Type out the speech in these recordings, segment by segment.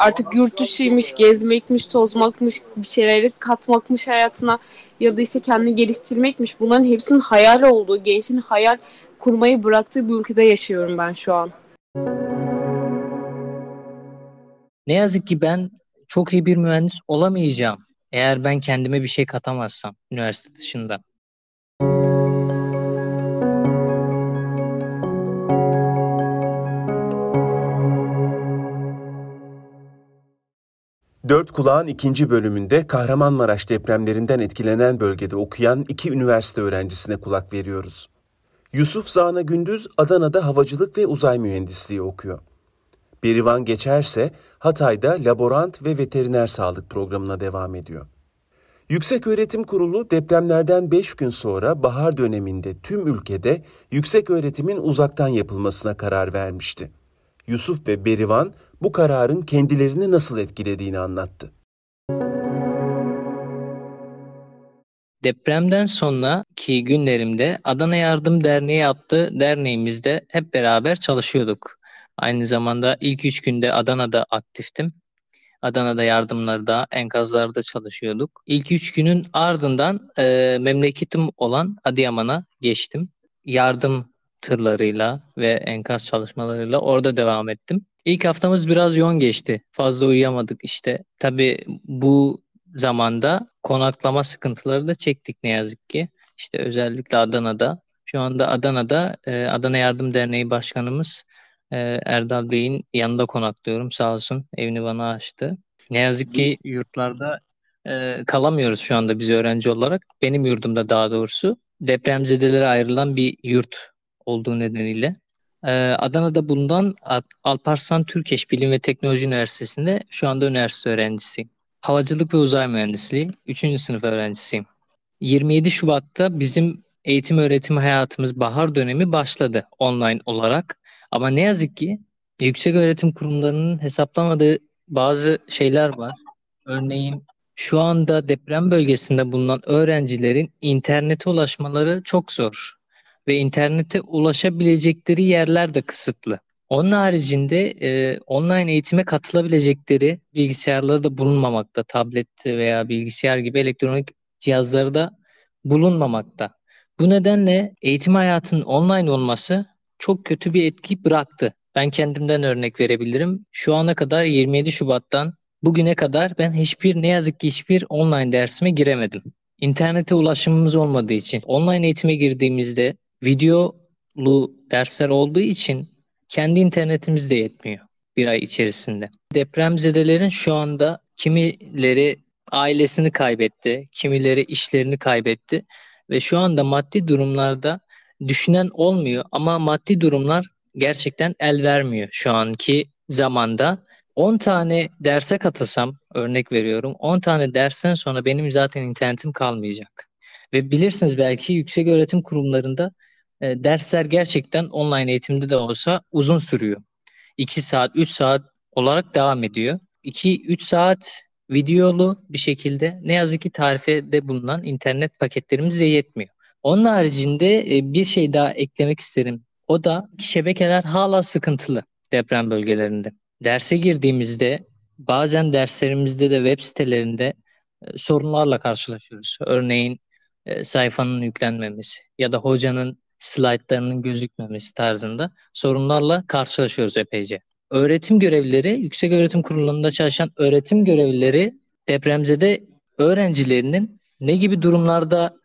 artık yurt dışıymış, gezmekmiş, tozmakmış, bir şeyleri katmakmış hayatına ya da işte kendini geliştirmekmiş. Bunların hepsinin hayal olduğu, gençin hayal kurmayı bıraktığı bir ülkede yaşıyorum ben şu an. Ne yazık ki ben çok iyi bir mühendis olamayacağım eğer ben kendime bir şey katamazsam üniversite dışında. Kulağın ikinci bölümünde Kahramanmaraş depremlerinden etkilenen bölgede okuyan iki üniversite öğrencisine kulak veriyoruz. Yusuf Zana Gündüz Adana'da havacılık ve uzay mühendisliği okuyor. Berivan Geçerse Hatay'da laborant ve veteriner sağlık programına devam ediyor. Yüksek Öğretim Kurulu depremlerden 5 gün sonra bahar döneminde tüm ülkede yüksek öğretimin uzaktan yapılmasına karar vermişti. Yusuf ve Berivan bu kararın kendilerini nasıl etkilediğini anlattı. Depremden sonraki günlerimde Adana Yardım Derneği adlı derneğimizde hep beraber çalışıyorduk. Aynı zamanda ilk üç günde Adana'da aktiftim. Adana'da yardımlarda, enkazlarda çalışıyorduk. İlk üç günün ardından e, memleketim olan Adıyaman'a geçtim. Yardım tırlarıyla ve enkaz çalışmalarıyla orada devam ettim. İlk haftamız biraz yoğun geçti. Fazla uyuyamadık işte. Tabii bu zamanda konaklama sıkıntıları da çektik ne yazık ki. İşte özellikle Adana'da. Şu anda Adana'da e, Adana Yardım Derneği Başkanımız e, Erdal Bey'in yanında konaklıyorum. Sağ olsun evini bana açtı. Ne yazık ki yurtlarda e, kalamıyoruz şu anda biz öğrenci olarak. Benim yurdumda daha doğrusu depremzedelere ayrılan bir yurt olduğu nedeniyle. Ee, Adana'da bulunan Alparslan Türkeş Bilim ve Teknoloji Üniversitesi'nde şu anda üniversite öğrencisiyim. Havacılık ve uzay mühendisliği 3. sınıf öğrencisiyim. 27 Şubat'ta bizim eğitim öğretim hayatımız bahar dönemi başladı online olarak. Ama ne yazık ki yüksek öğretim kurumlarının hesaplamadığı bazı şeyler var. Örneğin şu anda deprem bölgesinde bulunan öğrencilerin internete ulaşmaları çok zor ve internete ulaşabilecekleri yerler de kısıtlı. Onun haricinde e, online eğitime katılabilecekleri bilgisayarları da bulunmamakta. Tablet veya bilgisayar gibi elektronik cihazları da bulunmamakta. Bu nedenle eğitim hayatının online olması çok kötü bir etki bıraktı. Ben kendimden örnek verebilirim. Şu ana kadar 27 Şubat'tan bugüne kadar ben hiçbir ne yazık ki hiçbir online dersime giremedim. İnternete ulaşımımız olmadığı için online eğitime girdiğimizde videolu dersler olduğu için kendi internetimiz de yetmiyor bir ay içerisinde. Depremzedelerin şu anda kimileri ailesini kaybetti, kimileri işlerini kaybetti ve şu anda maddi durumlarda düşünen olmuyor ama maddi durumlar gerçekten el vermiyor şu anki zamanda. 10 tane derse katılsam örnek veriyorum 10 tane dersten sonra benim zaten internetim kalmayacak. Ve bilirsiniz belki yüksek öğretim kurumlarında e, dersler gerçekten online eğitimde de olsa uzun sürüyor. 2 saat, 3 saat olarak devam ediyor. 2-3 saat videolu bir şekilde ne yazık ki tarifede bulunan internet paketlerimiz de yetmiyor. Onun haricinde e, bir şey daha eklemek isterim. O da şebekeler hala sıkıntılı deprem bölgelerinde. Derse girdiğimizde bazen derslerimizde de web sitelerinde e, sorunlarla karşılaşıyoruz. Örneğin e, sayfanın yüklenmemesi ya da hocanın slaytlarının gözükmemesi tarzında sorunlarla karşılaşıyoruz epeyce. Öğretim görevlileri, yüksek öğretim kurulunda çalışan öğretim görevlileri depremzede öğrencilerinin ne gibi durumlarda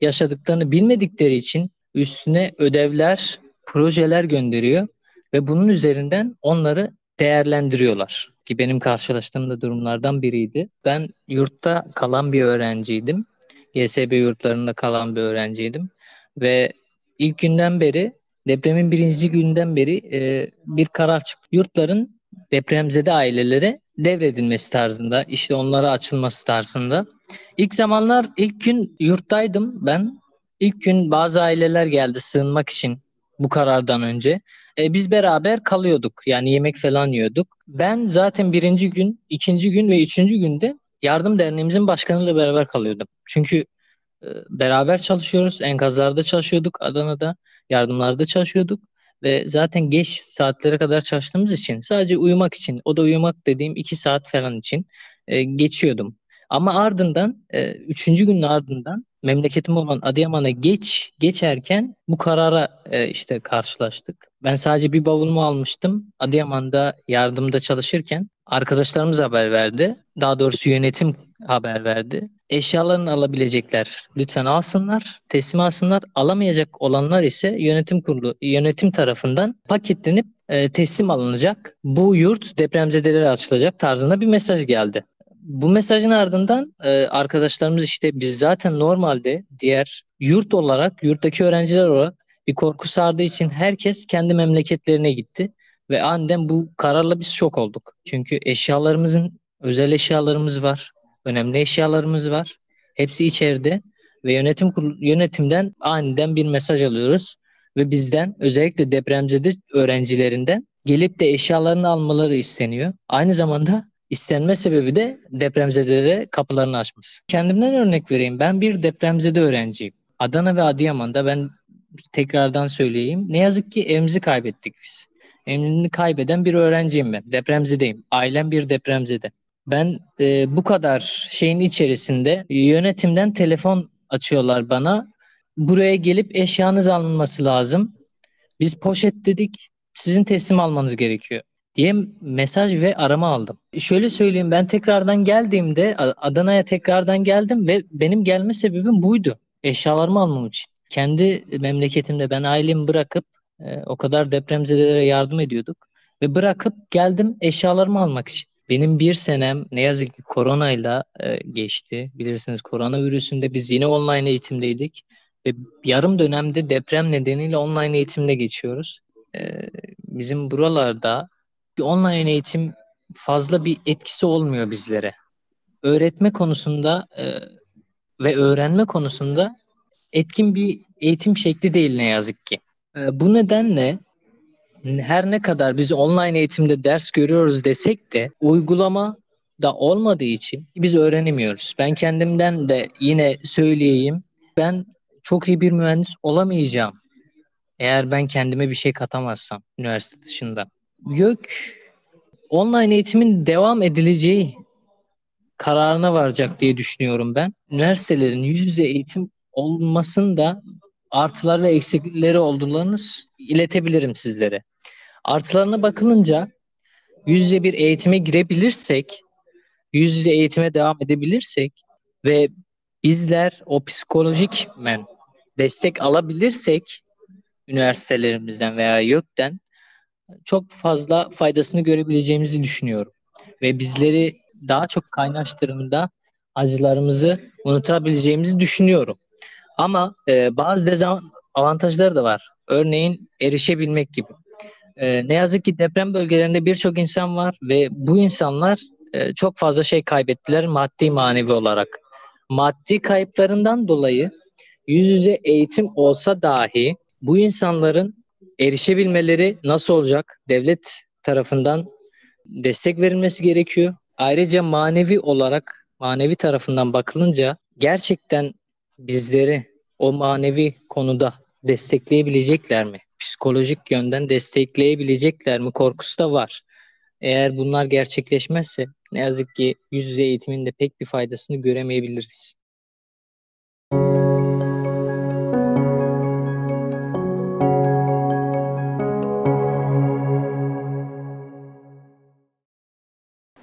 yaşadıklarını bilmedikleri için üstüne ödevler, projeler gönderiyor ve bunun üzerinden onları değerlendiriyorlar. Ki benim karşılaştığım da durumlardan biriydi. Ben yurtta kalan bir öğrenciydim. YSB yurtlarında kalan bir öğrenciydim. Ve ilk günden beri depremin birinci günden beri e, bir karar çıktı. Yurtların depremzede ailelere devredilmesi tarzında, işte onlara açılması tarzında. İlk zamanlar ilk gün yurttaydım ben. İlk gün bazı aileler geldi sığınmak için bu karardan önce. E, biz beraber kalıyorduk. Yani yemek falan yiyorduk. Ben zaten birinci gün, ikinci gün ve üçüncü günde yardım derneğimizin başkanıyla beraber kalıyordum. Çünkü beraber çalışıyoruz. Enkazlarda çalışıyorduk Adana'da. Yardımlarda çalışıyorduk. ve zaten geç saatlere kadar çalıştığımız için sadece uyumak için o da uyumak dediğim iki saat falan için e, geçiyordum. Ama ardından e, üçüncü günün ardından memleketim olan Adıyaman'a geç geçerken bu karara e, işte karşılaştık. Ben sadece bir bavulumu almıştım. Adıyaman'da yardımda çalışırken arkadaşlarımız haber verdi. Daha doğrusu yönetim haber verdi. Eşyalarını alabilecekler lütfen alsınlar, teslim alsınlar. Alamayacak olanlar ise yönetim kurulu yönetim tarafından paketlenip e, teslim alınacak. Bu yurt depremzedelere açılacak tarzında bir mesaj geldi. Bu mesajın ardından e, arkadaşlarımız işte biz zaten normalde diğer yurt olarak, yurttaki öğrenciler olarak bir korku sardığı için herkes kendi memleketlerine gitti. Ve aniden bu kararla biz şok olduk. Çünkü eşyalarımızın, özel eşyalarımız var, önemli eşyalarımız var. Hepsi içeride ve yönetim yönetimden aniden bir mesaj alıyoruz ve bizden özellikle depremzede öğrencilerinden gelip de eşyalarını almaları isteniyor. Aynı zamanda istenme sebebi de depremzedelere kapılarını açması. Kendimden örnek vereyim. Ben bir depremzede öğrenciyim. Adana ve Adıyaman'da ben tekrardan söyleyeyim. Ne yazık ki evimizi kaybettik biz. Evini kaybeden bir öğrenciyim ben. Depremzedeyim. Ailem bir depremzede. Ben e, bu kadar şeyin içerisinde yönetimden telefon açıyorlar bana. Buraya gelip eşyanız alınması lazım. Biz poşet dedik. Sizin teslim almanız gerekiyor diye mesaj ve arama aldım. Şöyle söyleyeyim ben tekrardan geldiğimde Adana'ya tekrardan geldim ve benim gelme sebebim buydu. Eşyalarımı almam için. Kendi memleketimde ben ailemi bırakıp e, o kadar depremzedelere yardım ediyorduk ve bırakıp geldim eşyalarımı almak için. Benim bir senem ne yazık ki koronayla e, geçti. Bilirsiniz koronavirüsünde biz yine online eğitimdeydik ve yarım dönemde deprem nedeniyle online eğitimde geçiyoruz. E, bizim buralarda bir online eğitim fazla bir etkisi olmuyor bizlere. Öğretme konusunda e, ve öğrenme konusunda etkin bir eğitim şekli değil ne yazık ki. E, bu nedenle her ne kadar biz online eğitimde ders görüyoruz desek de uygulama da olmadığı için biz öğrenemiyoruz. Ben kendimden de yine söyleyeyim. Ben çok iyi bir mühendis olamayacağım. Eğer ben kendime bir şey katamazsam üniversite dışında. YÖK online eğitimin devam edileceği kararına varacak diye düşünüyorum ben. Üniversitelerin yüz yüze eğitim olmasında artıları ve eksiklikleri olduğunu iletebilirim sizlere. Artılarına bakılınca yüz yüze bir eğitime girebilirsek, yüz yüze eğitime devam edebilirsek ve bizler o psikolojik men destek alabilirsek üniversitelerimizden veya YÖK'ten çok fazla faydasını görebileceğimizi düşünüyorum. Ve bizleri daha çok kaynaştırımda acılarımızı unutabileceğimizi düşünüyorum. Ama e, bazı dezavantajları da var. Örneğin erişebilmek gibi. E, ne yazık ki deprem bölgelerinde birçok insan var ve bu insanlar e, çok fazla şey kaybettiler maddi manevi olarak. Maddi kayıplarından dolayı yüz yüze eğitim olsa dahi bu insanların erişebilmeleri nasıl olacak? Devlet tarafından destek verilmesi gerekiyor. Ayrıca manevi olarak manevi tarafından bakılınca gerçekten bizleri o manevi konuda destekleyebilecekler mi? Psikolojik yönden destekleyebilecekler mi korkusu da var. Eğer bunlar gerçekleşmezse ne yazık ki yüz yüze eğitimin de pek bir faydasını göremeyebiliriz.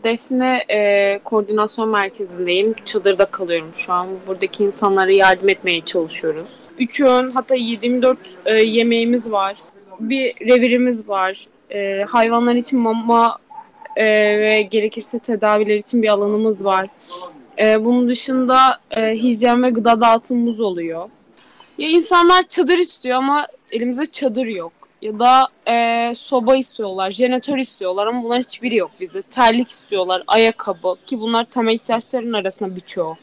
Defne e, koordinasyon merkezindeyim. Çadırda kalıyorum şu an. Buradaki insanlara yardım etmeye çalışıyoruz. Üç öğün hatta 24 e, yemeğimiz var. Bir revirimiz var. E, hayvanlar için mama e, ve gerekirse tedaviler için bir alanımız var. E, bunun dışında e, hijyen ve gıda dağıtımımız oluyor. Ya insanlar çadır istiyor ama elimizde çadır yok ya da e, soba istiyorlar, jeneratör istiyorlar ama bunların hiçbiri yok bize. Terlik istiyorlar, ayakkabı ki bunlar temel ihtiyaçların arasında birçoğu.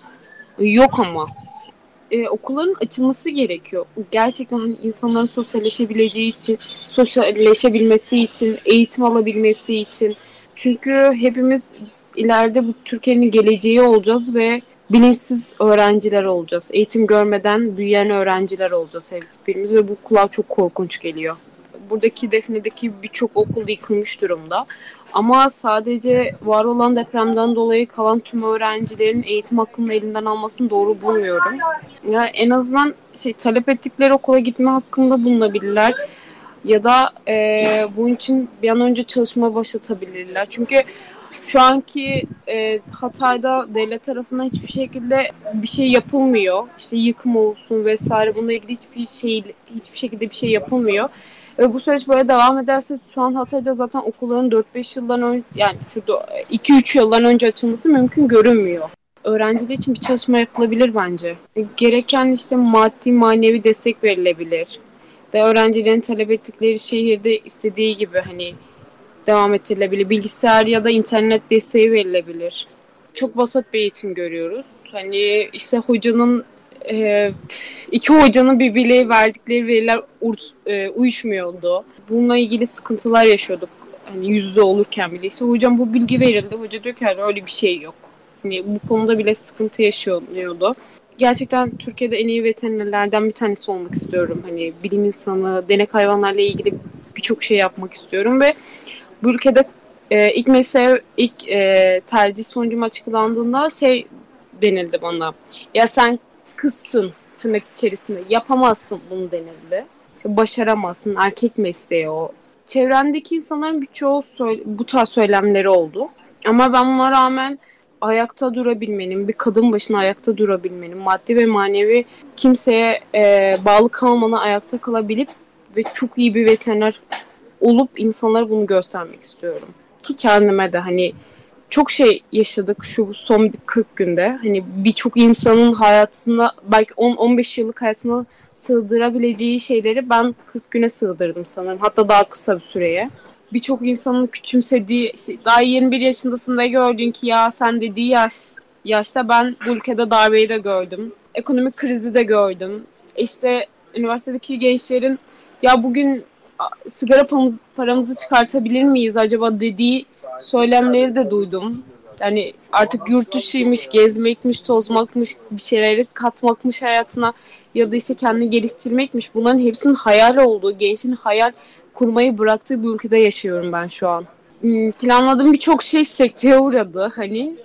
Yok ama. E, okulların açılması gerekiyor. Gerçekten hani insanların sosyalleşebileceği için, sosyalleşebilmesi için, eğitim alabilmesi için. Çünkü hepimiz ileride bu Türkiye'nin geleceği olacağız ve bilinçsiz öğrenciler olacağız. Eğitim görmeden büyüyen öğrenciler olacağız hepimiz ve bu kulağa çok korkunç geliyor buradaki Defne'deki birçok okul yıkılmış durumda. Ama sadece var olan depremden dolayı kalan tüm öğrencilerin eğitim hakkını elinden almasını doğru bulmuyorum. Yani en azından şey talep ettikleri okula gitme hakkında bulunabilirler ya da e, bunun için bir an önce çalışma başlatabilirler. Çünkü şu anki e, Hatay'da devlet tarafından hiçbir şekilde bir şey yapılmıyor. İşte yıkım olsun vesaire bununla ilgili hiçbir şey hiçbir şekilde bir şey yapılmıyor. Ve bu süreç böyle devam ederse şu an Hatay'da zaten okulların 4-5 yıldan önce yani şurada 2-3 yıldan önce açılması mümkün görünmüyor. Öğrenciler için bir çalışma yapılabilir bence. Gereken işte maddi manevi destek verilebilir. Ve öğrencilerin talep ettikleri şehirde istediği gibi hani devam ettirilebilir. Bilgisayar ya da internet desteği verilebilir. Çok basit bir eğitim görüyoruz. Hani işte hocanın e, iki hocanın birbirine verdikleri veriler e, uyuşmuyordu. Bununla ilgili sıkıntılar yaşıyorduk. Hani yüzde olurken bile. İşte hocam bu bilgi verildi. Hoca diyor ki öyle bir şey yok. Hani bu konuda bile sıkıntı yaşıyordu. Gerçekten Türkiye'de en iyi veterinerlerden bir tanesi olmak istiyorum. Hani bilim insanı, denek hayvanlarla ilgili birçok şey yapmak istiyorum ve bu ülkede e, ilk mesele ilk e, tercih sonucum açıklandığında şey denildi bana. Ya sen kızsın tırnak içerisinde yapamazsın bunu denildi. İşte başaramazsın erkek mesleği o. Çevrendeki insanların birçoğu bu tarz söylemleri oldu. Ama ben buna rağmen ayakta durabilmenin, bir kadın başına ayakta durabilmenin, maddi ve manevi kimseye e, bağlı kalmadan ayakta kalabilip ve çok iyi bir veteriner olup insanlara bunu göstermek istiyorum. Ki kendime de hani çok şey yaşadık şu son 40 günde. Hani birçok insanın hayatında belki 10-15 yıllık hayatına sığdırabileceği şeyleri ben 40 güne sığdırdım sanırım. Hatta daha kısa bir süreye. Birçok insanın küçümsediği, işte daha 21 yaşındasın da gördün ki ya sen dediği yaş yaşta ben bu ülkede darbeyi de gördüm. Ekonomik krizi de gördüm. İşte üniversitedeki gençlerin ya bugün sigara paramızı çıkartabilir miyiz acaba dediği söylemleri de duydum. Yani artık yurt dışıymış, gezmekmiş, tozmakmış, bir şeyleri katmakmış hayatına ya da işte kendini geliştirmekmiş. Bunların hepsinin hayal olduğu, gençin hayal kurmayı bıraktığı bir ülkede yaşıyorum ben şu an. Hmm, planladığım birçok şey sekteye uğradı hani.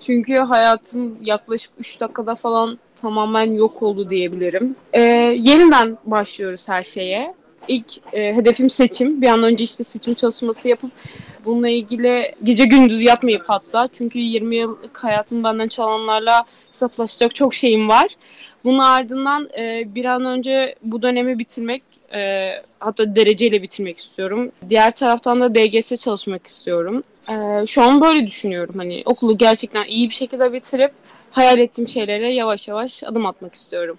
Çünkü hayatım yaklaşık 3 dakikada falan tamamen yok oldu diyebilirim. Ee, yeniden başlıyoruz her şeye. İlk e, hedefim seçim. Bir an önce işte seçim çalışması yapıp bununla ilgili gece gündüz yatmayıp hatta. Çünkü 20 yıllık hayatım benden çalanlarla hesaplaşacak çok şeyim var. Bunun ardından e, bir an önce bu dönemi bitirmek e, hatta dereceyle bitirmek istiyorum. Diğer taraftan da DGS çalışmak istiyorum. E, şu an böyle düşünüyorum. Hani okulu gerçekten iyi bir şekilde bitirip hayal ettiğim şeylere yavaş yavaş adım atmak istiyorum.